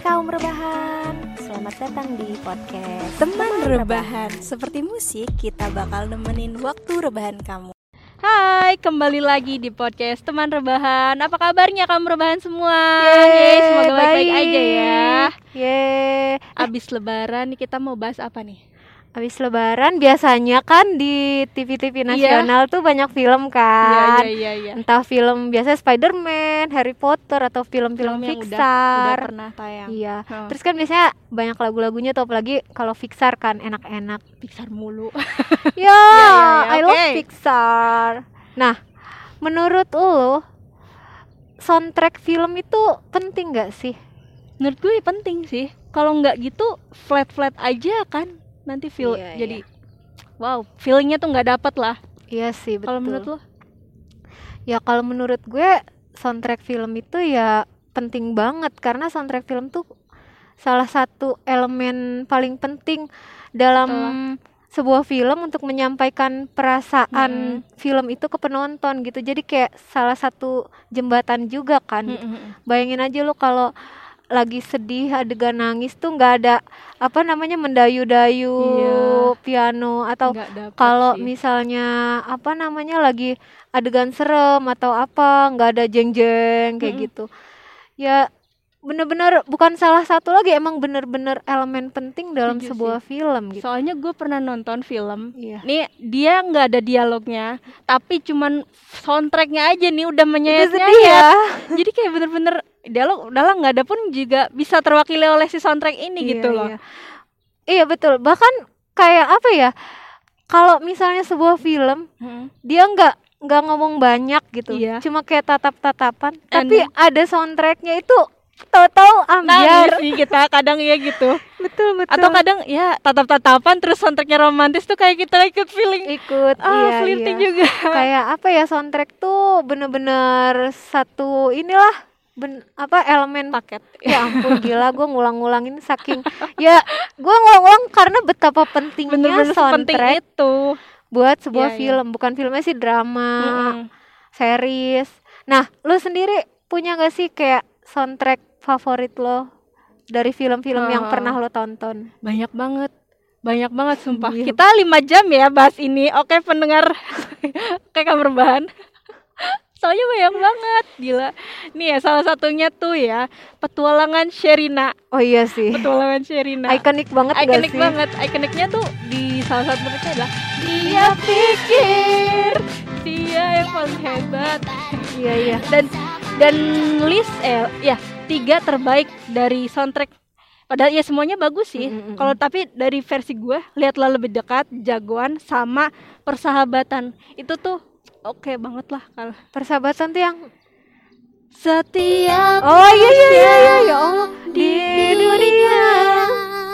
kaum rebahan, selamat datang di podcast Teman rebahan, seperti musik kita bakal nemenin waktu rebahan kamu. Hai, kembali lagi di podcast Teman Rebahan. Apa kabarnya kamu rebahan semua? Yeay, semoga baik-baik aja ya. Yeay. Abis lebaran nih kita mau bahas apa nih? Habis lebaran biasanya kan di TV-TV Iya. nasional tuh banyak film kan. Iya, iya, iya. Entah film biasa Spider-Man, Harry Potter atau film-film Film yang udah, udah Pixar. pernah tayang. Iya. Oh. Terus kan biasanya banyak lagu-lagunya tuh apalagi kalau Pixar kan enak-enak. Pixar mulu. Ya, iya, I love. Pixar. Nah, menurut lo soundtrack film itu penting gak sih? Menurut gue penting sih. Kalau nggak gitu flat-flat aja kan nanti feel Iya, jadi wow, feelingnya tuh nggak dapet lah. Iya sih, betul. Kalau menurut lo? Ya kalau menurut gue soundtrack film itu ya penting banget karena soundtrack film tuh salah satu elemen paling penting dalam sebuah film untuk menyampaikan perasaan film itu ke penonton gitu. Jadi kayak salah satu jembatan juga kan. gitu. Mm-mm. Bayangin aja lo kalau lagi sedih adegan nangis tuh nggak ada apa namanya mendayu-dayu Iya. piano atau kalau sih. misalnya apa namanya lagi adegan serem atau apa nggak ada jeng-jeng kayak Mm-mm. gitu ya bener-bener bukan salah satu lagi emang bener-bener elemen penting dalam Setuju sebuah film gitu Soalnya gue pernah nonton film iya Nih dia nggak ada dialognya, tapi cuman soundtracknya aja nih udah itu menyayat sedih ya Jadi kayak bener-bener dialog udahlah nggak ada pun juga bisa terwakili oleh si soundtrack ini Iya, gitu loh. iya. iya betul bahkan kayak apa ya kalau misalnya sebuah film Mm. dia nggak nggak ngomong banyak gitu Iya. cuma kayak tatap-tatapan And- tapi ada soundtracknya itu tahu-tahu ambiar sih kita kadang iya gitu. betul betul Atau kadang ya tatap-tatapan terus soundtracknya romantis tuh kayak kita ikut feeling ikut ah iya, flirting iya. juga. kayak apa ya soundtrack tuh bener-bener satu inilah ben, apa elemen Paket. ya ampun gila gue ngulang-ngulangin saking ya gue ngulang-ngulang karena betapa pentingnya Bener-bener sepenting soundtrack itu. buat sebuah Iya, iya. film bukan filmnya sih drama Mm-mm. series nah lu sendiri punya gak sih kayak soundtrack favorit lo dari film-film yang Ah. pernah lo tonton Banyak banget. Banyak banget sumpah. Iya. Kita lima jam ya bahas ini. Oke pendengar. Oke kamar bahan. Soalnya banyak banget, gila. Nih ya salah satunya tuh ya petualangan Sherina. oh iya sih Petualangan Sherina. ikonik banget Ikonik banget. Ikoniknya tuh di salah satu mereka adalah dia pikir dia yang paling hebat. iya iya Dan dan list eh ya tiga terbaik dari soundtrack Padahal ya semuanya bagus sih. Mm, mm, mm. Kalau tapi dari versi gue, lihatlah lebih dekat, jagoan sama persahabatan. Itu tuh oke banget lah kalau persahabatan tuh yang setiap oh iya iya iya iya ya Allah. Di dunia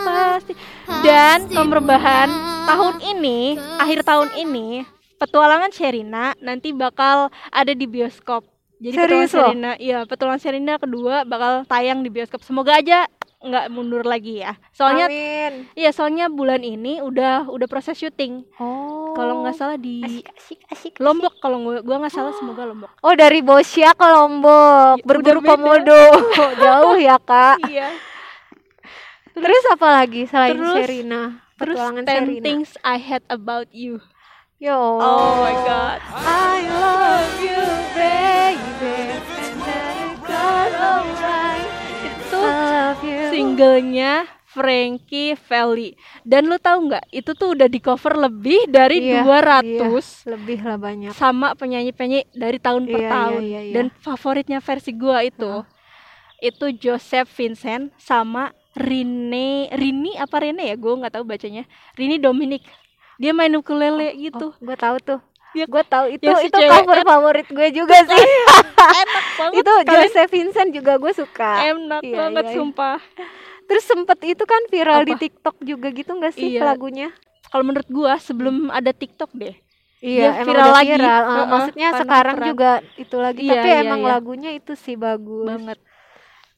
pasti. Dan pemberbahan tahun ini akhir tahun ini petualangan Sherina nanti bakal ada di bioskop. Jadi petualangan Serius loh? Sherina iya petualangan Sherina kedua bakal tayang di bioskop. Semoga aja nggak mundur lagi ya. Soalnya Amin. iya soalnya bulan ini udah udah proses syuting. Oh. Kalau nggak salah di asik asik asik Lombok. Kalau gua gua nggak salah semoga Lombok. Oh dari Bosya ke Lombok. Ya, berburu komodo jauh ya kak. Iya. Terus apa lagi selain Terus- Sherina terus 10 Sherina things I hate about you. Allah Oh my god. I love you baby. And alright. Itu I love you singlenya Frankie Valli. Dan lu tahu nggak? Itu tuh udah di cover lebih dari Iya, 200 lebih lah banyak sama penyanyi-penyanyi dari tahun per Iya, tahun. iya, iya, iya. Dan favoritnya versi gua itu itu Joseph Vincent sama Rene Rini apa Rene ya? Gua nggak tahu bacanya. Rini Dominic. Dia main ukulele gitu. gue tahu tuh Ya, gue tahu itu ya si itu cewek cover favorit gue juga sih Enak banget. itu kalian. Joseph Vincent juga gue suka Enak Iya, banget iya, iya. sumpah. terus sempet itu kan viral di Apa? TikTok juga gitu nggak sih Iya. lagunya Kalau menurut gua sebelum ada TikTok deh. Iya, emang viral lagi. viral. Ah, Heeh, maksudnya sekarang peran. juga itu lagi, Iya, tapi iya, emang iya. lagunya itu sih bagus. banget.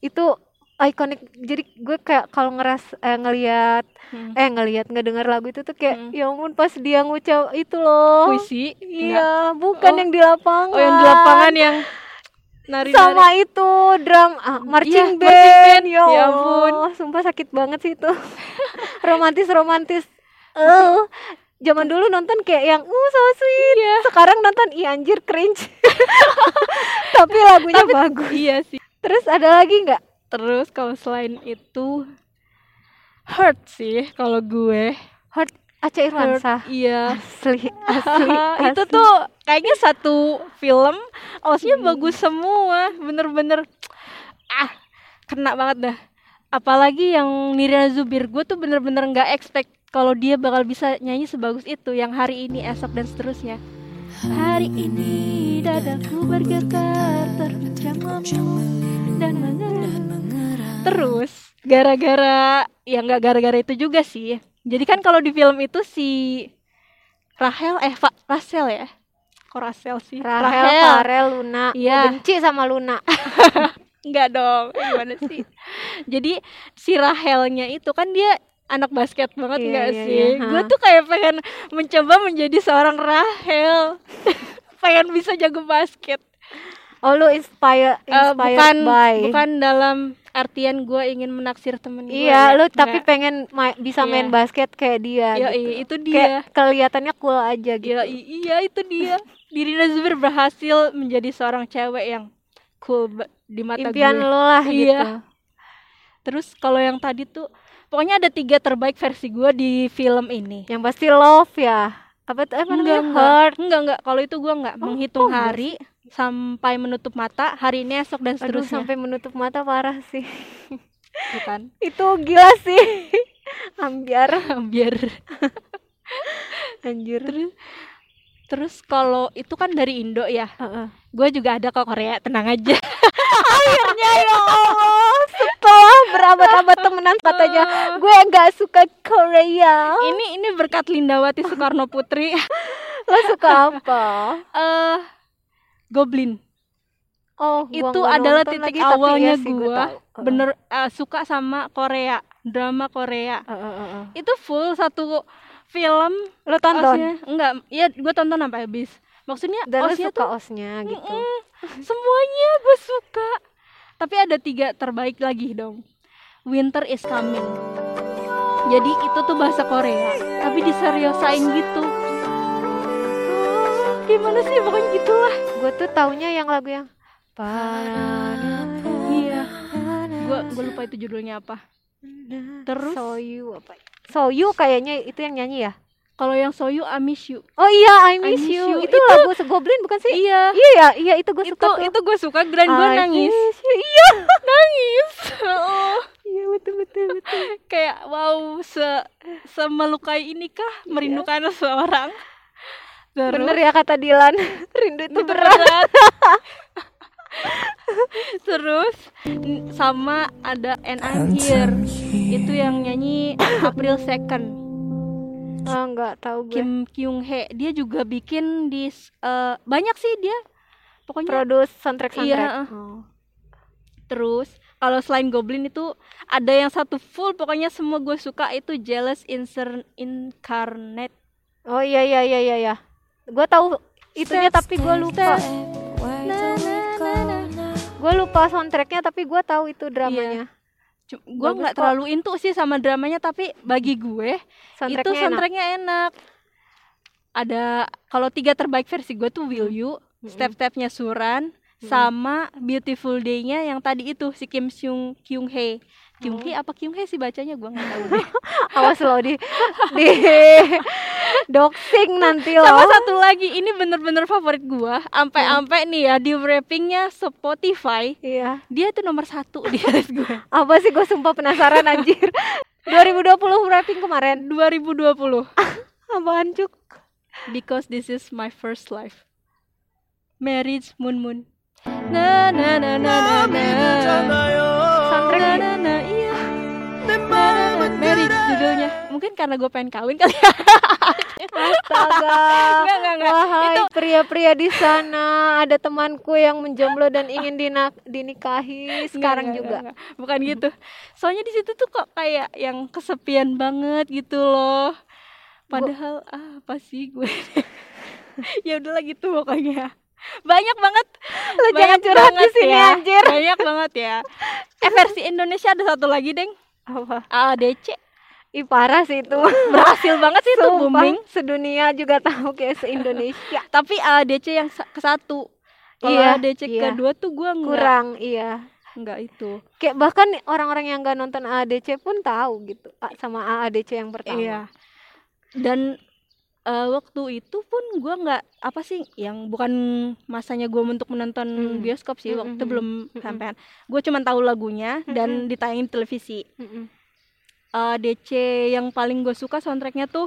Itu ikonik. Jadi gue kayak kalau ngeras eh, ngelihat Hmm. eh ngelihat ngedengar lagu itu tuh kayak Hmm. ya ampun pas dia ngucap itu loh. Puisi? Iya, bukan Oh. yang di lapangan. Oh yang di lapangan yang nari-nari. sama itu drum ah, marching Iya, band. marching Ya, Ya Allah. ampun, sumpah sakit banget sih itu. Romantis romantis uh, zaman dulu nonton kayak yang uh so sweet. Iya. sekarang nonton i anjir cringe. Tapi lagunya bagus. iya sih. Terus ada lagi nggak? Terus kalau selain itu hurt sih kalau gue. Hot Aceh Irwansyah. iya. Asli asli, itu asli. tuh kayaknya satu film osnya Hmm. bagus semua. Bener-bener ah kena banget dah. Apalagi yang Nirina Zubir gue tuh bener-bener nggak expect kalau dia bakal bisa nyanyi sebagus itu yang hari ini esok dan seterusnya. Hari ini dadaku bergetar dan mengeram terus gara-gara ya nggak gara-gara itu juga sih. Jadi kan kalau di film itu si Rahel eh Fa, Rachel ya kok Rachel sih Rahel, Farel, Luna Iya. Benci sama Luna Enggak dong, gimana sih? Jadi si Rahelnya itu kan dia anak basket banget Iya, enggak iya, sih? iya, Gue tuh kayak pengen mencoba menjadi seorang Rahel. pengen bisa jago basket. oh lu inspire Eh, inspired bukan by bukan dalam artian gue ingin menaksir temen gue. iya ya. lu tapi pengen ma- bisa Iya. main basket kayak dia Iya, gitu. iya, itu dia. kayak kelihatannya cool aja gitu Iya, iya itu dia. Dirina Zubir berhasil menjadi seorang cewek yang cool di mata impian gue. lo lah Iya. gitu Terus kalau yang tadi tuh pokoknya ada tiga terbaik versi gue di film ini. yang pasti love ya apa tuh apa enggak, heart enggak, enggak. Kalau itu gua enggak Oh, menghitung enggak hari sampai menutup mata, hari ini esok dan aduh seterusnya. sampai menutup mata parah sih Bukan. itu gila sih ambiar Biar anjir terus terus kalau itu kan dari Indo ya. Heeh. Gue juga ada kok Korea, tenang aja. akhirnya ya Allah setelah berabad-abad temenan katanya gue nggak suka Korea ini ini berkat Lindawati Soekarno Putri. lo suka apa Eh Goblin. oh gua itu adalah titik lagi, awalnya gua tahu. Heeh. bener eh, suka sama Korea, drama Korea. Heeh, heeh, heeh. Itu full satu film. Lo tonton? Osnya. enggak iya gue tonton sampai habis. Maksudnya dan osnya suka tuh osnya gitu. Mm-mm, semuanya gue suka. Tapi ada tiga terbaik lagi dong. Winter is coming. Jadi itu tuh bahasa Korea tapi diseriosain gitu. Oh, gimana sih? Pokoknya gitulah. Gue tuh taunya yang lagu yang iya. Gue gue lupa itu judulnya apa. Terus? Soyu apa Soyu kayaknya itu yang nyanyi ya? Kalau yang Soyu I miss you. Oh iya I miss, miss you. you. itu, Itu- lagu Goblin bukan sih? iya. Iya ya iya itu gue itu suka tuh. itu gue suka. Dan gue I nangis. iya. Nangis. Oh. iya betul betul betul. Kayak wow se semelukai inikah merindukan seseorang? Terus? bener ya kata Dilan. Rindu itu berat. berat terus n- sama ada I'm here itu yang nyanyi April Second. Ah nggak tahu gue. Kim Kyung Hee dia juga bikin di s- eh, banyak sih dia. Pokoknya produce soundtrack soundtrack. Iya. oh. terus kalau selain Goblin itu ada yang satu full. Pokoknya semua gue suka itu Jealous Inser Incarnate. Oh iya iya iya iya iya. Gue tahu itunya tapi gue lupa gue lupa soundtracknya tapi gue tahu itu dramanya gue Bagus nggak terlalu into sih sama dramanya tapi bagi gue soundtracknya itu enak. soundtracknya enak. Ada kalau tiga terbaik versi gue tuh Will You, Mm-mm. Step-stepnya Suran, sama Beautiful Day-nya yang tadi itu si Kim Seung Kyung Hee. Kyung Oh. Hee apa Kyung Hee sih bacanya gue nggak tahu deh. awas lo di di doxing nanti lo sama satu lagi ini bener-bener favorit gue. Ampe-ampe nih ya di wrappingnya Spotify iya dia tuh nomor satu di list gue. apa sih gue sumpah penasaran anjir 2020 wrapping kemarin 2020 apaan cuk because this is my first life. Marriage Moon Moon. Na na na na na na. soundtrack Marriage judulnya. Mungkin karena gue pengen kawin kali ya. astaga Enggak enggak enggak. Wahai Itu pria-pria di sana, ada temanku yang menjomblo dan ingin dina- dinikahi sekarang enggak, juga. enggak, enggak. Bukan gitu. Soalnya di situ tuh kok kayak yang kesepian banget gitu loh. Padahal ah, apa sih gue? ya udahlah gitu pokoknya. Banyak banget Lo jangan curhat di sini ya. anjir. Banyak banget ya. Eh versi Indonesia ada satu lagi, Deng. Apa? AADC Ih parah sih itu. berhasil banget sih itu Sumpah, booming Sedunia juga tahu kayak se Indonesia. tapi AADC yang ke satu kalau Iya, AADC iya. kedua tuh gua nggak Kurang, iya. nggak itu Kayak bahkan orang-orang yang gak nonton AADC pun tahu gitu sama AADC yang pertama. Iya. Dan eh, waktu itu pun gua nggak apa sih yang bukan masanya gua untuk menonton Hmm. bioskop sih Hmm, waktu hmm, itu belum hmm. sampean. Gue cuma tahu lagunya Hmm, dan ditayangin di televisi. Mm-mm. Eh, DC yang paling gue suka soundtracknya tuh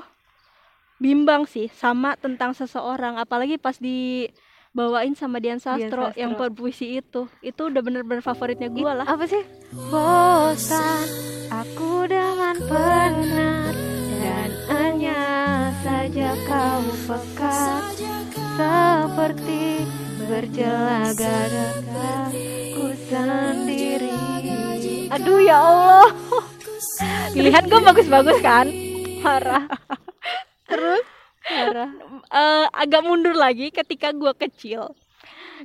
bimbang sih sama tentang seseorang apalagi pas dibawain sama Dian Sastro, Sastro. yang berpuisi itu itu udah bener-bener favoritnya gue lah Apa sih? Bosan aku dengan penat dan hanya saja kau pekat seperti berjelaga ku sendiri. Aduh ya Allah, pilihan gue bagus-bagus kan parah. Terus parah. Eh, agak mundur lagi ketika gue kecil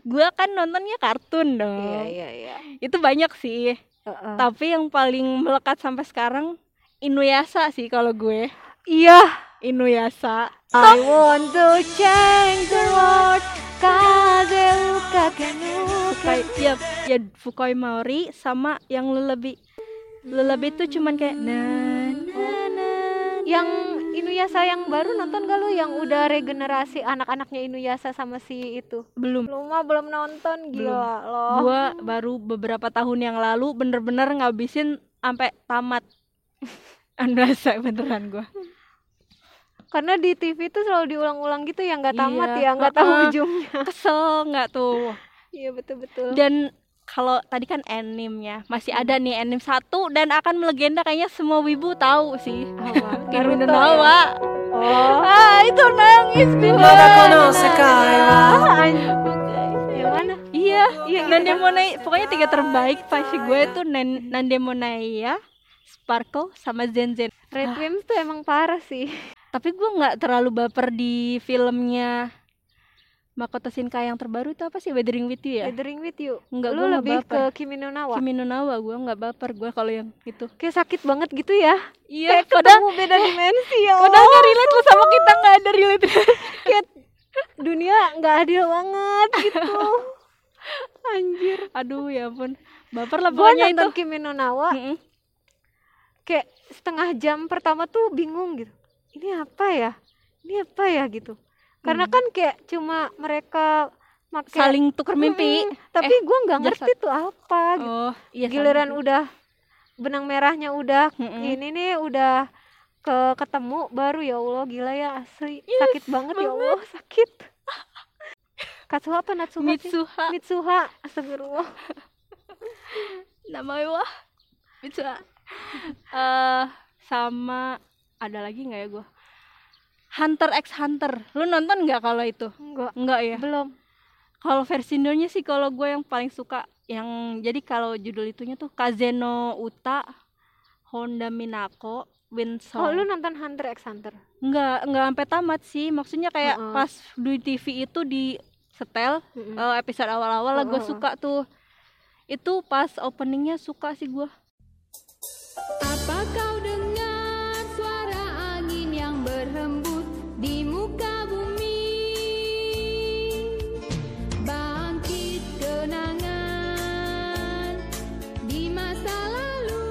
gue kan nontonnya kartun dong Iya iya iya. itu banyak sih Heeh. tapi yang paling melekat sampai sekarang Inuyasha sih kalau gue Iya. Inuyasha. I want to change the world. Kaze ukakenuka Fukai, ya ya Fukoi Maori sama yang Lullaby Lullaby itu cuman kayak na na na. Yang Inuyasha yang baru nonton gak lu? Yang udah regenerasi anak-anaknya Inuyasha sama si itu? belum. Lu mah belum nonton gila loh. gua baru beberapa tahun yang lalu bener-bener ngabisin sampai tamat. Inuyasha beneran gua Karena di TV tuh selalu diulang-ulang gitu ya nggak tamat Iya, ya, nggak tahu heeh. ujungnya. kesel nggak tuh Iya betul-betul. dan kalau tadi kan animnya masih ada nih anim satu dan akan melegenda kayaknya semua wibu tahu sih? Kimi no ya? wa. Oh. ah itu nangis gue Yang mana? iya Iya, Nandemonai pokoknya tiga terbaik pasti gue tuh Nan Nandemonai ya Sparkle sama Zen Zen Red Wimps tuh emang parah sih. tapi gue nggak terlalu baper di filmnya Makoto Shinkai yang terbaru itu apa sih Weathering with You ya Gathering with you. Enggak, Lu lebih ke baper. Kimi no Na wa. Kimi no Na wa gue nggak baper gue kalau yang itu Kayak sakit banget gitu ya. iya Kayak padahal ketemu beda dimensi ya. padahal nggak relate lo sama kita nggak ada relate kayak dunia nggak adil banget gitu. Anjir. aduh ya ampun baper lah pokoknya itu nonton Kimi no Na wa Mm-mm. Kayak setengah jam pertama tuh bingung gitu. Ini apa ya? Ini apa ya gitu. Karena Hmm. kan kayak cuma mereka make saling tukar mimpi Mm, tapi gua nggak jasad. ngerti tuh apa gitu. oh iya Giliran sama. udah benang merahnya udah Mm-mm. ini nih udah ke ketemu baru ya Allah gila ya asli sakit banget, ya Allah sakit Katsuha apa Natsuha sih? Mitsuha Mitsuha astagfirullah namanya wah Mitsuha eh sama ada lagi nggak ya gua? Hunter x Hunter. Lu nonton nggak kalau itu? Enggak Enggak ya? Belum. Kalau versi Indonya sih kalau gue yang paling suka yang jadi kalau judul itunya tuh Kazeno Uta Honda Minako Winsong oh lu nonton Hunter x Hunter? Nggak nggak sampai tamat sih. Maksudnya kayak Heeh. pas di TV itu di setel eh, episode awal-awal lah gue Heeh. suka tuh. Itu pas openingnya suka sih gue Apa kau dengar suara angin yang berhembus di muka bumi? Bangkit kenangan di masa lalu.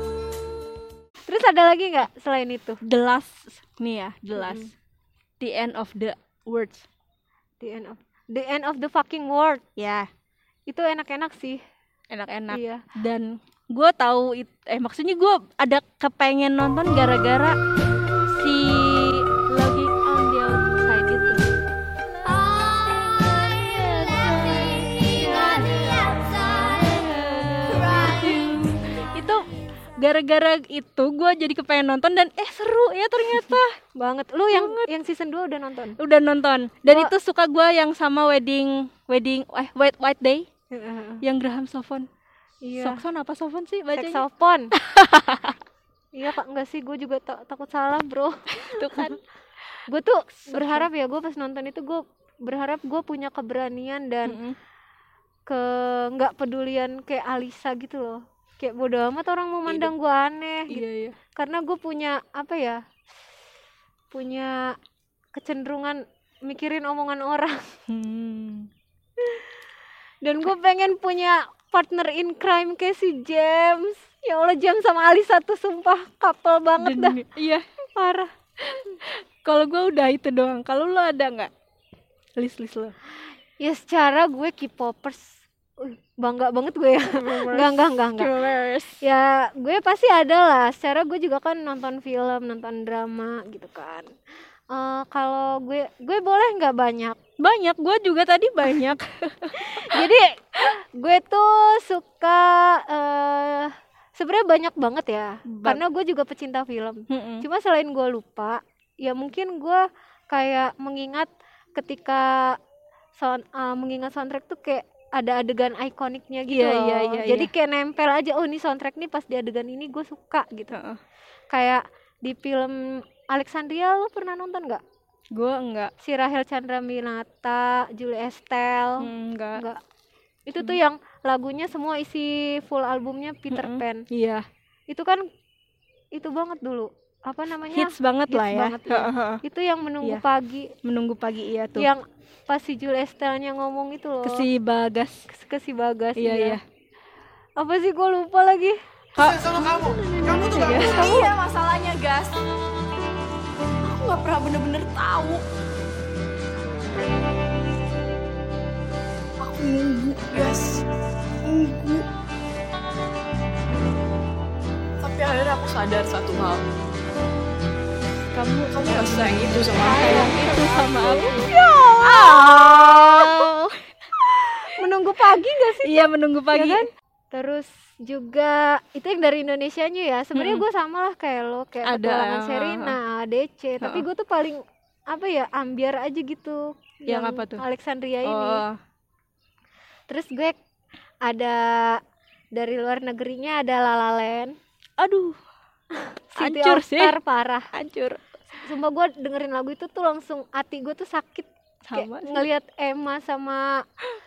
terus ada lagi nggak selain itu? The last. Nih ya the last. The end of the words. The end of the end of the fucking world. Ya. Itu enak-enak sih. Enak-enak. Iya. Dan gue tahu it, eh maksudnya gue ada kepengen nonton gara-gara si logging on the outside itu. Itu gara-gara itu gue jadi kepengen nonton dan eh seru ya ternyata. Banget. Lu yang yang season 2 udah nonton? Udah nonton. Dan Gua- itu suka gue yang sama wedding wedding eh white white day yang Graham Sofon iya. Sokson apa Sofon sih bacanya? saxophone iya kak enggak sih gue juga ta- takut salah bro. Itu kan. Gue tuh berharap ya gue pas nonton itu gue berharap gue punya keberanian dan Mm-mm. ke nggak pedulian kayak Alisa gitu loh. Kayak bodo amat orang mau mandang gue aneh gitu. Iya, iya. karena gue punya apa ya punya kecenderungan mikirin omongan orang. Hmm. dan gue pengen punya partner in crime kayak si James. Ya Allah James sama Alisa tuh sumpah couple banget dah. Dan- iya. parah. Kalau gue udah itu doang. Kalau lo ada nggak? List-list lo. ya secara gue K-popers. Bangga banget gue ya. Enggak enggak enggak enggak ya gue pasti ada lah. Secara gue juga kan nonton film nonton drama gitu kan Eh, kalau gue gue boleh nggak banyak Banyak, gue juga tadi banyak. jadi gue tuh suka eh sebenarnya banyak banget ya Ba- karena gue juga pecinta film Mm-mm. cuma selain gue lupa ya mungkin gue kayak mengingat ketika sound eh, mengingat soundtrack tuh kayak ada adegan ikoniknya gitu loh. iya, iya, jadi iya. kayak nempel aja oh ini soundtrack nih pas di adegan ini gue suka gitu Heeh. kayak di film Alexandria lo pernah nonton nggak Gue enggak. si Rahel Chandra Minata Julie Estelle Hmm, enggak. enggak itu tuh yang lagunya semua isi full albumnya Peter Mm-mm. Pan Iya. itu kan itu banget dulu apa namanya Hits banget hits lah ya. banget, iya. Heeh. itu yang menunggu Iya. pagi Menunggu pagi iya tuh. yang pas si Julie Estelle-nya ngomong itu loh Ke si Bagas. ke, ke si Bagas Iya, iya. apa sih gue lupa lagi Iya masalahnya gas Aku nggak pernah bener-bener tahu. Aku nunggu gas Nunggu. Tapi akhirnya aku sadar satu hal. Kamu, kamu gak sayang itu sama aku. Sayang itu sama aku. menunggu pagi gak sih Iya, menunggu pagi. kan? Terus juga itu yang dari Indonesianya ya sebenarnya Mm-mm. gue sama lah kayak lo kayak Ada, Serina DC tapi Heeh. gue tuh paling apa ya ambiar aja gitu Yang apa tuh? Alexandria ini Oh, terus gue ada dari luar negerinya ada La La Land aduh, City Hancur sih. Parah hancur. sumpah gue dengerin lagu itu tuh langsung hati gue tuh sakit Sama. ngelihat Emma sama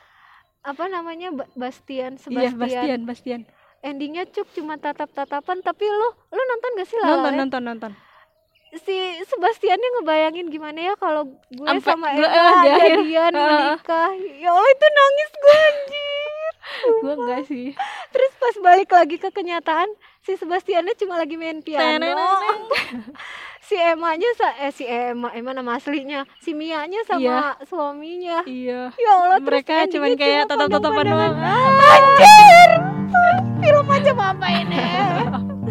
apa namanya Ba- Bastian Iya, Sebastian, Bastian, Bastian. endingnya cuk cuma tatap-tatapan tapi lu lu nonton gak sih La La Nonton, nonton, nonton. si Sebastiannya ngebayangin gimana ya kalau gue Ampe- sama akhir. jadian Heeh. menikah ya Allah itu nangis gue anjir Gue enggak sih. terus pas balik lagi ke kenyataan si Sebastiannya cuma lagi main piano si Emma-nya sa eh si Emma Emma nama aslinya si Mia-nya sama Iya. suaminya Iya. ya Allah terus Mereka cuman endingnya kayak cuma tatap-tatapan pandang-pandangan. doang. anjir film macam apa ini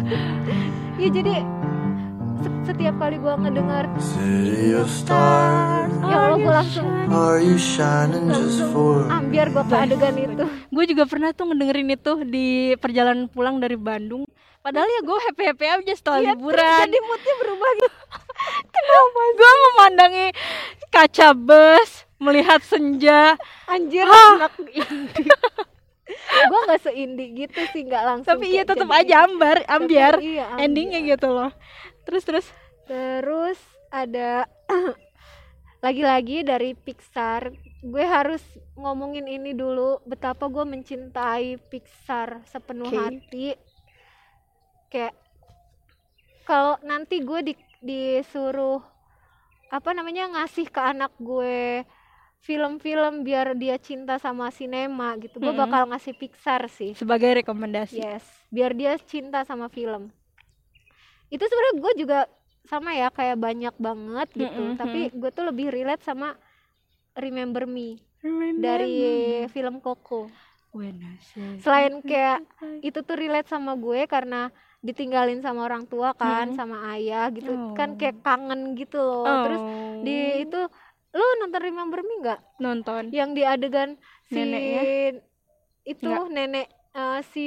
ya jadi setiap kali gua ngedengar City of stars, ya Allah gua langsung are you shining just for ambiar gua ke adegan itu Gue juga pernah tuh ngedengerin itu di perjalanan pulang dari Bandung. Padahal ya gue happy happy aja setelah terus liburan. jadi moodnya berubah gitu Gue memandangi kaca bus, melihat senja. anjir Ah. anak indie gua nggak seindie gitu sih nggak langsung Tapi iya tetap jadi aja ambar, ambiar. iya, ambiar. Endingnya gitu loh. Terus terus. Terus ada lagi-lagi dari Pixar. Gue harus ngomongin ini dulu betapa gue mencintai Pixar sepenuh Oke. hati. Kayak kalau nanti gue di, disuruh apa namanya ngasih ke anak gue film-film biar dia cinta sama sinema gitu. Gue bakal ngasih Pixar sih. Sebagai rekomendasi. Yes, biar dia cinta sama film. Itu sebenarnya gue juga sama ya kayak banyak banget gitu. Mm-mm, Tapi gue tuh lebih relate sama Remember Me dari film Coco. When I say Selain kayak itu tuh relate sama gue karena ditinggalin sama orang tua kan, Mm. sama ayah gitu. Oh. Kan kayak kangen gitu loh. Terus di itu lu nonton Remember Me nggak? nonton. Yang di adegan si Neneknya? itu nenek eh, si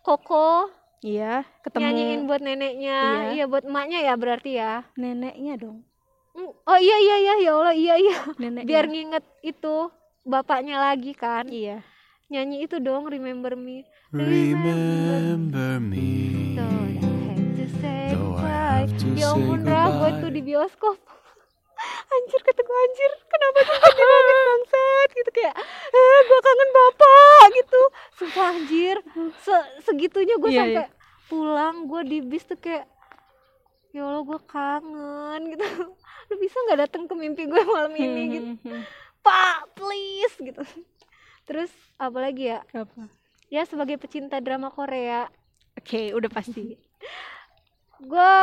Koko Iya, ketemu nyanyiin buat neneknya Iya. iya buat emaknya ya berarti ya neneknya dong. Mm, oh iya iya iya ya Allah iya iya Neneknya. biar nginget itu bapaknya lagi kan iya. nyanyi itu dong remember me remember me? Don't I have to say Though goodbye ya ampun Ra gue tuh di bioskop anjir kata gue anjir. Kenapa tuh sedih banget bangsat? Gitu kayak eh gue kangen bapak gitu. Sumpah anjir. Se segitunya gue Iya, sampai pulang gue di bis tuh kayak ya Allah gue kangen gitu. Lu bisa nggak datang ke mimpi gue malam ini gitu? Hmm, pak please gitu. Terus apa lagi ya? Apa? ya sebagai pecinta drama Korea. Oke, udah pasti. gue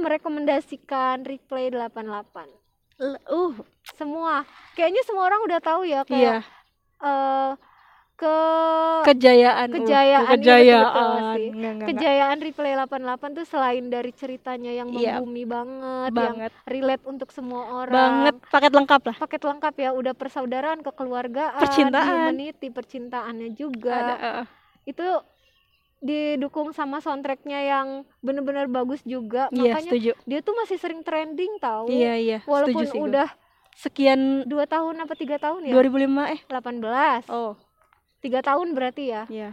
merekomendasikan Replay 88 L- uh, semua kayaknya semua orang udah tahu ya iya. kayak eh, ke Kejayaan. uh, Kejayaan, iya, kejayaan. sih. Enggak, enggak, kejayaan Replay 88 tuh selain dari ceritanya yang Iya. membumi banget, yang banget. relate untuk semua orang Banget paket lengkap lah. paket lengkap ya udah persaudaraan kekeluargaan Percintaan. humanity percintaannya juga Ada, uh, itu didukung sama soundtracknya yang bener-bener bagus juga. Iya, makanya setuju. dia tuh masih sering trending tahu Iya, iya. walaupun setuju sih udah sekian dua tahun apa tiga tahun ya? 2005 eh. 18 Oh, tiga tahun berarti ya? Iya.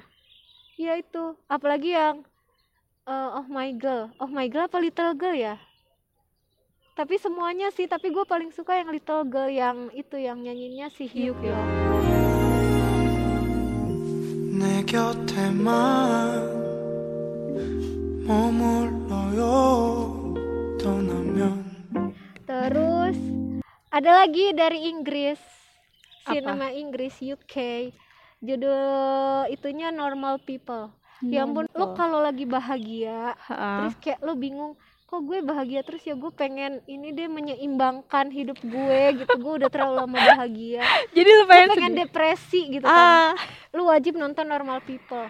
Iya itu. Apalagi yang eh, oh my girl. Oh my girl apa little girl ya? Tapi semuanya sih tapi gue paling suka yang little girl yang itu yang nyanyinya si Hyuk ya 내 곁에만 머물러요 떠나면 terus ada lagi dari Inggris Apa? sinema Inggris UK judul itunya Normal People ya ampun lo kalau lagi bahagia Ha-ha. terus kayak lo bingung kok gue bahagia terus ya? Gue pengen ini deh menyeimbangkan hidup gue gitu. Gue udah terlalu lama bahagia. Jadi lu pengen, pengen depresi gitu kan. Ah, lu wajib nonton Normal People.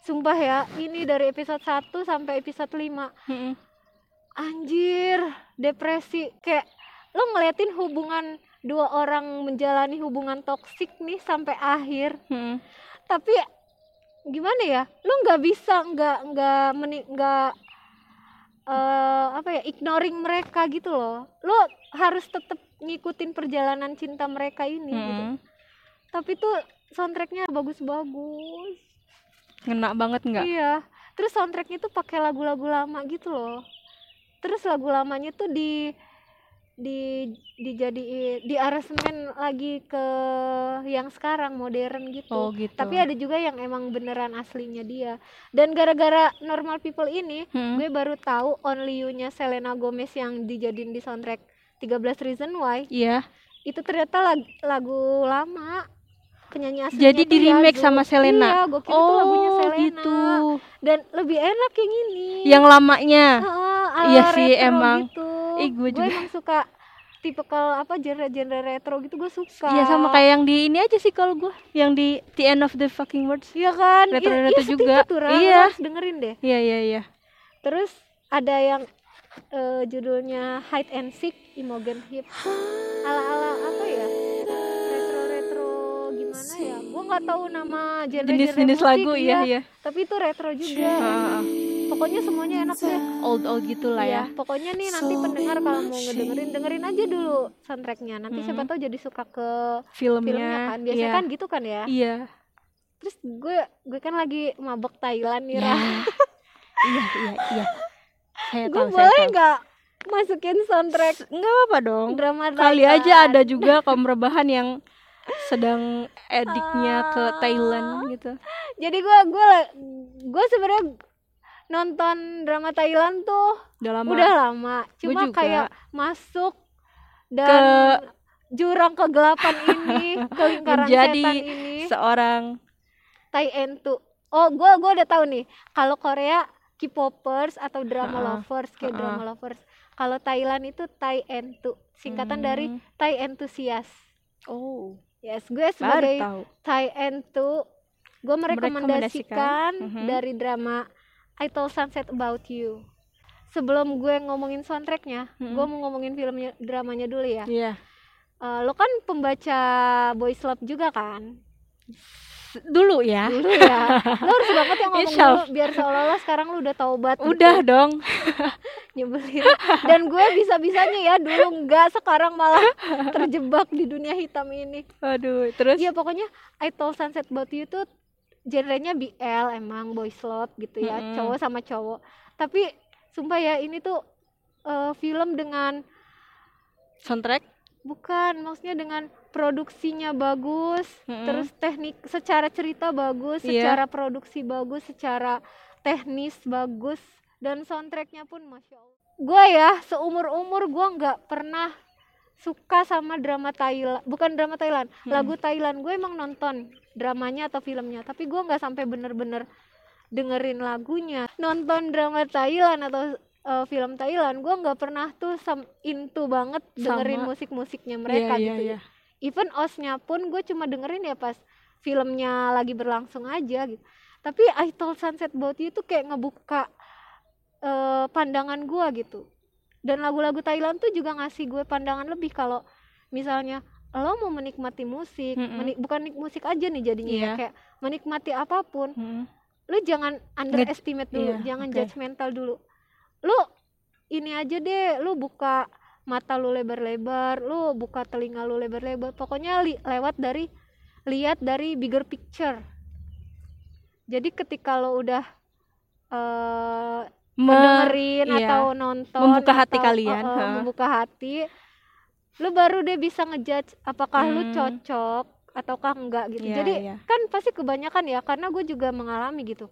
Sumpah ya ini dari episode 1 sampai episode 5 mm-mm. anjir depresi. Kayak lo ngeliatin hubungan dua orang menjalani hubungan toksik nih sampai akhir. Mm-mm. tapi gimana ya? Lu nggak bisa nggak nggak nggak eh, apa ya ignoring mereka gitu loh. Lo harus tetap ngikutin perjalanan cinta mereka ini gitu. Mm-mm. tapi tuh soundtracknya bagus-bagus. Ngena banget nggak? iya. Terus soundtracknya tuh pakai lagu-lagu lama gitu loh. Terus lagu lamanya tuh di di dijadiin di aransemen lagi ke yang sekarang modern gitu Oh gitu. tapi ada juga yang emang beneran aslinya dia dan gara-gara normal people ini Mm. gue baru tahu only you-nya Selena Gomez yang dijadiin di soundtrack 13 Reason Why Iya. itu ternyata lag- lagu lama penyanyi aslinya Jadi di remake sama Selena. iya gue kira tuh lagunya Oh Selena gitu. dan lebih enak yang ini Yang lamanya. Heeh, ala Iya sih, emang. gitu. Ih, gue juga. emang suka tipikal apa genre-genre retro gitu gue suka Iya sama kayak yang di ini aja sih kalau gue, yang di The End of the Fucking Words. iya kan Iya- retro-retro iya, seperti juga. tuh, Ra. Lo Iya. harus dengerin deh Iya iya iya. terus ada yang eh, judulnya Hide and Seek Imogen Heap ala-ala apa ya gimana ya gue nggak tahu nama genre Jenis-jenis lagu iya iya. tapi itu retro juga Heeh. pokoknya semuanya enak deh Old old gitulah Iya, ya. pokoknya nih nanti pendengar kalau mau ngedengerin dengerin aja dulu soundtracknya nanti siapa tahu jadi suka ke Filmnya. filmnya kan biasanya iya. kan gitu kan ya Iya. terus gue gue kan lagi mabek Thailand nih Ya. Ra. iya iya iya. Saya gue boleh nggak masukin soundtrack Enggak apa-apa dong. drama Kali aja ada juga kaum rebahan yang sedang ediknya ke Ah. Thailand gitu. jadi gue gue gue sebenarnya nonton drama Thailand tuh Udah lama. udah lama cuma juga. kayak masuk dan jurang kegelapan ini ke lingkaran Menjadi setan ini seorang Thai Entu. Oh, gua gua udah tahu nih. Kalau Korea K-popers atau drama Ha-ha. lovers, kayak Ha-ha. drama lovers. Kalau Thailand itu Thai Entu, singkatan dari Hmm. Thai Enthusiast. Oh, Yes, gue sebagai. Thai Entu, gue merekomendasikan Merekomendasikan, mhm. dari drama I Told Sunset About You. Sebelum gue ngomongin soundtracknya, Mhm. gue mau ngomongin filmnya, dramanya dulu ya. Iya. Eh, lo kan pembaca Boys Love juga kan? Dulu ya. dulu ya lo harus banget yang ngomong Insya dulu biar seolah-olah sekarang lu udah taubat gitu. Udah dong. nyebelin dan gue bisa-bisanya ya dulu enggak sekarang malah terjebak di dunia hitam ini Aduh, terus Iya pokoknya I Told Sunset About You tuh genrenya BL emang boys love gitu ya Mm-mm. cowok sama cowok tapi sumpah ya ini tuh eh, film dengan soundtrack bukan maksudnya dengan produksinya bagus Mm-mm. terus teknik secara cerita bagus Iya. secara produksi bagus secara teknis bagus dan soundtracknya pun masya allah gue ya seumur umur gue nggak pernah suka sama drama Thailand bukan drama Thailand Hmm. lagu Thailand gue emang nonton dramanya atau filmnya tapi gue nggak sampai bener-bener dengerin lagunya nonton drama Thailand atau uh, film Thailand gue nggak pernah tuh sam into banget dengerin Sama. musik-musiknya mereka Iya, iya, gitu iya. even osnya pun gue cuma dengerin ya pas filmnya lagi berlangsung aja gitu tapi I Told Sunset About You tuh kayak ngebuka eh, pandangan gue gitu dan lagu-lagu Thailand tuh juga ngasih gue pandangan lebih kalau misalnya lo mau menikmati musik Mm-mm. menik- bukan nik musik aja nih jadinya ya Iya. kayak menikmati apa pun Mm. lu jangan underestimate dulu iya, jangan oke. judgmental dulu lu ini aja deh lu buka mata lu lebar-lebar lu buka telinga lu lebar-lebar pokoknya li- lewat dari lihat dari bigger picture jadi ketika lo udah eh Me- dengerin iya. atau nonton Membuka hati atau- kalian, uh, uh, membuka hati lu baru deh bisa ngejudge apakah lu Hmm. cocok ataukah enggak gitu Iya, jadi iya. kan pasti kebanyakan ya karena gue juga mengalami gitu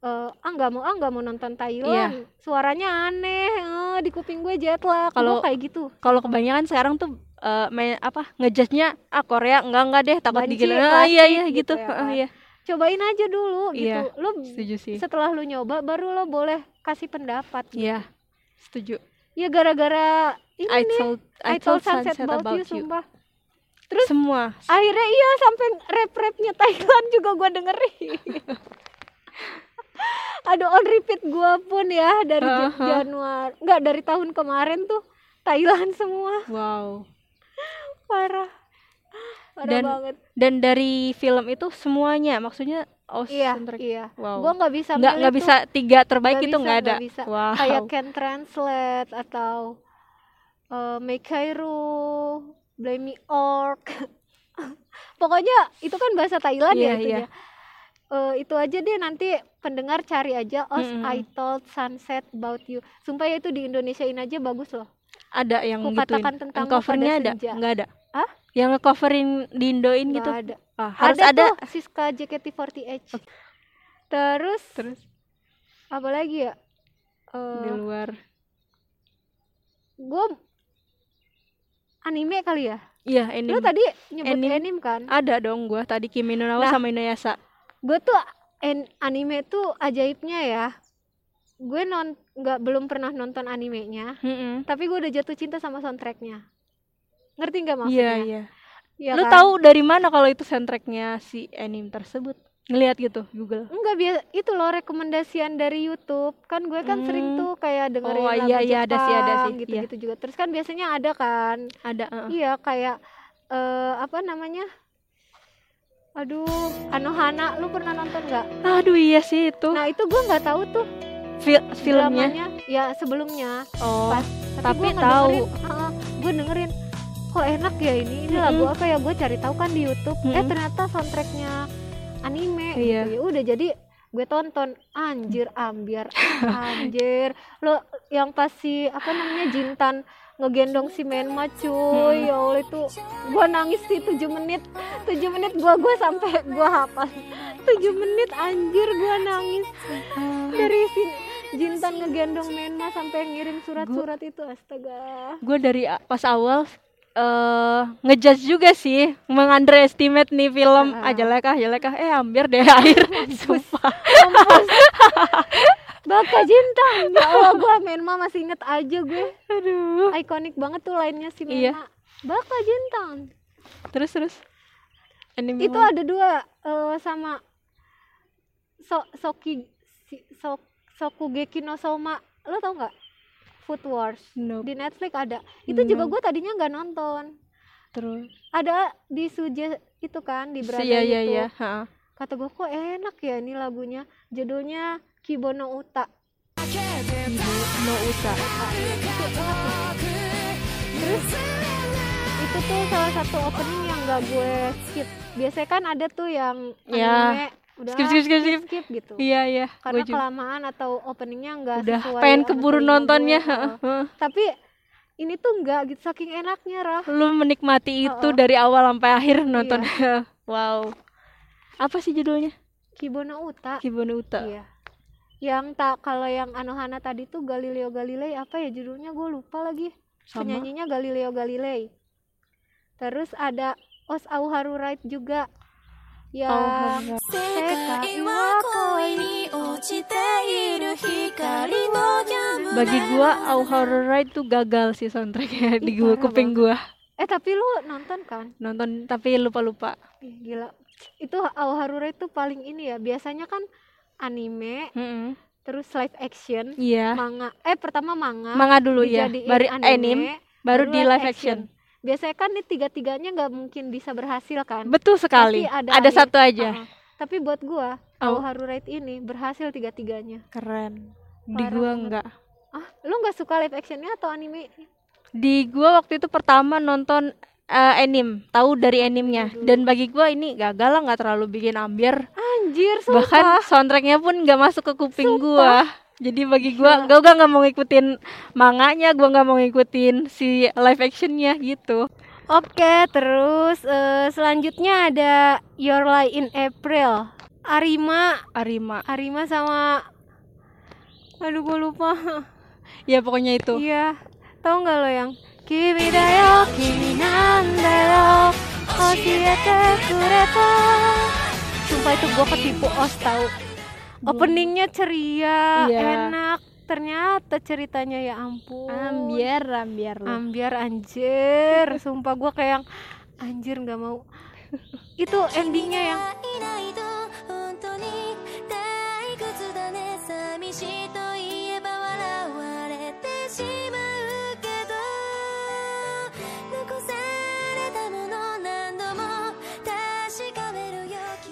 Eh ah nggak mau ah nggak mau nonton Thailand. Suaranya aneh eh, di kuping gue jet lag Kalau- kayak gitu? kalau kebanyakan sekarang tuh eh, main apa ngejudge-nya ah Korea enggak enggak deh takut Banci, digila. Ah iya iya gitu gitu, ya Heeh, kan. iya. Cobain aja dulu gitu. Iya, lu setuju sih. setelah lu nyoba baru lo boleh kasih pendapat iya setuju. Ya gara-gara ini I nih told I told sunset, about, you, sumpah. Terus- semua. akhirnya iya sampai rap-rapnya Thailand juga gue dengerin aduh on repeat gue pun ya dari Ja- Aha. Januari nggak dari tahun kemarin tuh Thailand semua. Wow. Parah. Parah Dan- banget. dan dari film itu semuanya maksudnya oh iya soundtrack iya. Wow. Gue nggak bisa nggak nggak bisa tiga terbaik Nggak itu nggak ada. bisa. wow. Kayak Can Translate atau uh, Make Cairo Blame Me Orc. Pokoknya itu kan bahasa Thailand Iya, ya itu iya. ya Eh, itu aja deh nanti pendengar cari aja Os Mm-mm. I Told Sunset About You. Sumpah ya itu di Indonesiain aja bagus loh. Ada yang Ku katakan yang covernya ada? nggak ada? Hah? yang ngecoverin di Indoin gitu? ada. Ah, harus ada, ada, tuh Siska JKT48 terus terus? apa lagi ya? Di Eh luar. gue anime kali ya? Iya ini lu tadi nyebut Anime. anime kan? Ada dong gua. Tadi Kimi no Nah. sama Inuyasha. gue tuh en- anime tuh ajaibnya ya gue non nggak belum pernah nonton animenya Mm-mm. tapi gue udah jatuh cinta sama soundtracknya ngerti nggak Iya maksudnya iya. Iya Lu kan? tahu dari mana kalau itu soundtracknya si anime tersebut? Ngelihat gitu Google. Enggak biasa itu loh rekomendasian dari YouTube kan gue kan sering Hmm. tuh kayak dengerin Oh, lagu iya, iya, ada sih, ada sih, gitu-gitu juga terus kan biasanya ada kan Ada. uh-uh. iya kayak eh apa namanya aduh Anohana lu pernah nonton nggak? Aduh iya sih itu. Nah itu gue nggak tahu tuh. Fil- filmnya. dramanya. Ya sebelumnya. Oh. pas tapi gue tahu. gue dengerin. Kok enak ya ini? Ini Mm-mm. lagu apa ya? Gue cari tahu kan di YouTube. Eh Mm-mm. ternyata soundtracknya anime Iya. gitu ya udah jadi gue tonton. Anjir ambiar. Anjir. Lo yang pasti apa namanya Jintan ngegendong si Menma cuy. Ya Allah itu gue nangis sih 7 menit. 7 menit gue gue sampai gue hafal. 7 menit anjir gue nangis. Dari si Jintan ngegendong Menma sampai ngirim surat-surat itu astaga. Gue dari pas awal eh ngejudge juga sih mengunderestimate nih film. Ah. ah jelek ah jelek ah eh hampir deh air sumpah. Baka Jintan ya Allah gue Menma masih inget aja gue. Aduh. Ikonik banget tuh lainnya si Iya. Menma Baka Jintan terus terus. Anime itu ada dua eh, sama so Soki si, so, Sokugeki no Soma lo tau nggak? Food Wars. Nope. di Netflix ada. Itu juga Nope. gue tadinya nggak nonton. Terus? Ada di Suje itu kan di Brother iya iya itu iya ha. kata gue kok enak ya ini lagunya? Judulnya Kibono Uta. No usa terus itu tuh salah satu opening yang gak gue skip. Biasanya kan ada tuh yang Ya. anime udah Skip, skip, skip, skip. skip gitu. Iya iya. Karena kelamaan atau openingnya nggak udah sesuai pengen keburu nontonnya. Heeh. tapi ini tuh enggak gitu saking enaknya Rah lu menikmati itu Heeh. dari awal sampai akhir nonton. Wow. Apa sih judulnya? Kibono Uta. Kibono Uta. Iya yang tak kalau yang Anohana tadi tuh Galileo Galilei apa ya judulnya? Gue lupa lagi. Sama. penyanyinya Galileo Galilei. Terus ada Os Auharu Right juga yang Oh, bagi gua Our Horror Ride tuh gagal sih soundtracknya di Ih, gua parah kuping gua. Eh tapi lu nonton kan? Nonton tapi lupa-lupa. Ih, gila. Itu Auharu Right tuh paling ini ya biasanya kan anime Mm-mm. terus live action iya. manga. Eh pertama manga manga dulu ya baru anime, anime baru di live action. biasanya kan nih tiga tiganya nggak mungkin bisa berhasil kan? Betul sekali. Pasti ada ada, satu aja. Ah, tapi buat gua Oh. Auharu Right ini berhasil tiga tiganya keren. Di Parah gua enggak ah lu nggak suka live actionnya atau anime? Di gua waktu itu pertama nonton eh, anime tahu dari animenya dan bagi gua ini gagal lah nggak terlalu bikin ambiar. Anjir sumpah. Bahkan soundtracknya pun nggak masuk ke kuping gua. Jadi bagi gua gua gak nggak mau ngikutin manganya gua nggak mau ngikutin si live actionnya gitu. Oke, terus eh, selanjutnya ada Your Lie in April. Arima, Arima. Arima sama Aduh, gue lupa. ya pokoknya itu. Iya. Tahu nggak lo yang Kimi da yo, kimi nanda yo, oshiete kureta. Sumpah itu gue ketipu os tahu. Openingnya ceria, Iya. enak. Ternyata ceritanya ya ampun. ambiar ambiar loh. ambiar anjir sumpah gua kayak yang anjir nggak mau itu endingnya yang いないと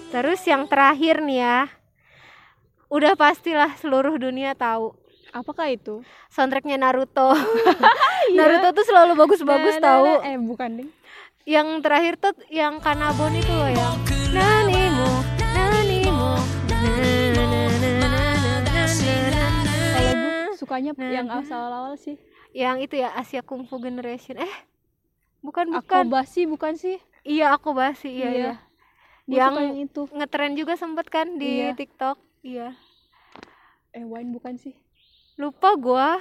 terus yang terakhir nih ya. Udah pastilah seluruh dunia tahu. Apakah itu? Soundtracknya Naruto. Naruto tuh selalu bagus-bagus tahu. eh bukan ding yang terakhir tuh yang Kanabon itu loh yang Nanimu Nanimu. Na, na, na, na, na, na, na, na. kalau gue sukanya Nah, yang nah. awal-awal sih. Yang itu ya Asia Kung Fu Generation. Eh bukan aku bukan basi bukan sih? Iya aku basi iya Iya. iya Yang- yang itu ngetren juga sempet kan di Iya. TikTok iya eh wine bukan sih lupa gua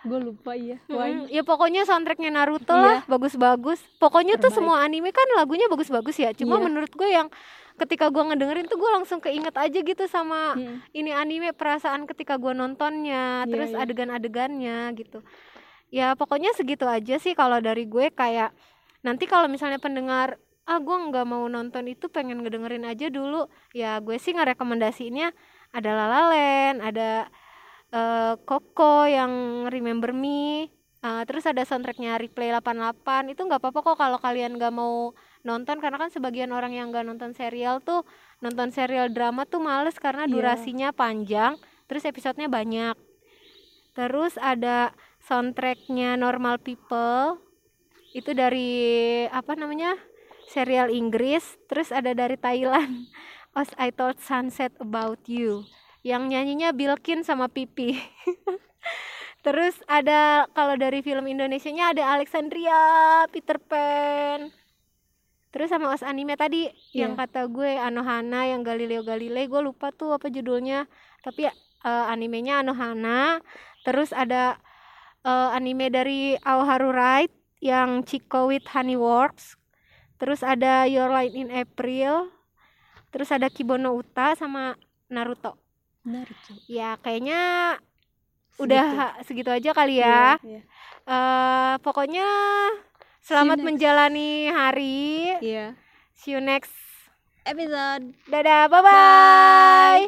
gue lupa iya wine ya pokoknya soundtracknya Naruto Iya. lah bagus-bagus pokoknya tuh Terbaik. semua anime kan lagunya bagus-bagus ya cuma Iya. menurut gue yang ketika gua ngedengerin tuh gue langsung keinget aja gitu sama Mm. ini anime perasaan ketika gua nontonnya Iya, terus iya. adegan-adegannya gitu ya pokoknya segitu aja sih kalau dari gue kayak nanti kalau misalnya pendengar ah gue nggak mau nonton itu pengen ngedengerin aja dulu. Ya gue sih ngerekomendasiinnya ada La La Land ada eh, Coco yang Remember Me eh, terus ada soundtracknya Replay 88 itu nggak apa-apa kok kalau kalian nggak mau nonton karena kan sebagian orang yang nggak nonton serial tuh nonton serial drama tuh males karena Iya. durasinya panjang terus episodenya banyak. Terus ada soundtracknya Normal People itu dari apa namanya serial Inggris terus ada dari Thailand As I Thought Sunset About You yang nyanyinya Bilkin sama Pipi. Terus ada kalau dari film Indonesianya ada Alexandria Peter Pan. Terus sama os anime tadi yang Iya. kata gue Anohana yang Galileo Galilei gue lupa tuh apa judulnya. Tapi eh, animenya Anohana. Terus ada eh, anime dari Aoharu Right yang Chico with Honeyworks terus ada Your Lie in April terus ada Kibono Uta sama Naruto. Naruto. Ya kayaknya udah segitu aja kali ya. Iya Eh, pokoknya selamat menjalani hari. Iya. See you next episode. Dadah bye bye